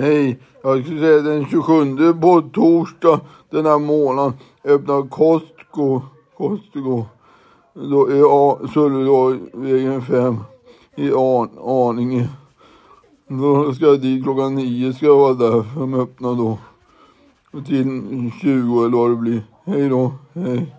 Hej, jag skulle säga den 27 på torsdag den här månaden öppnar Costco, Costco, då i Sölvedalsvägen 5 i An, Då ska jag dit klockan 9, ska jag vara där för de öppnar då. Till 20 eller vad det blir. Hej då, hej.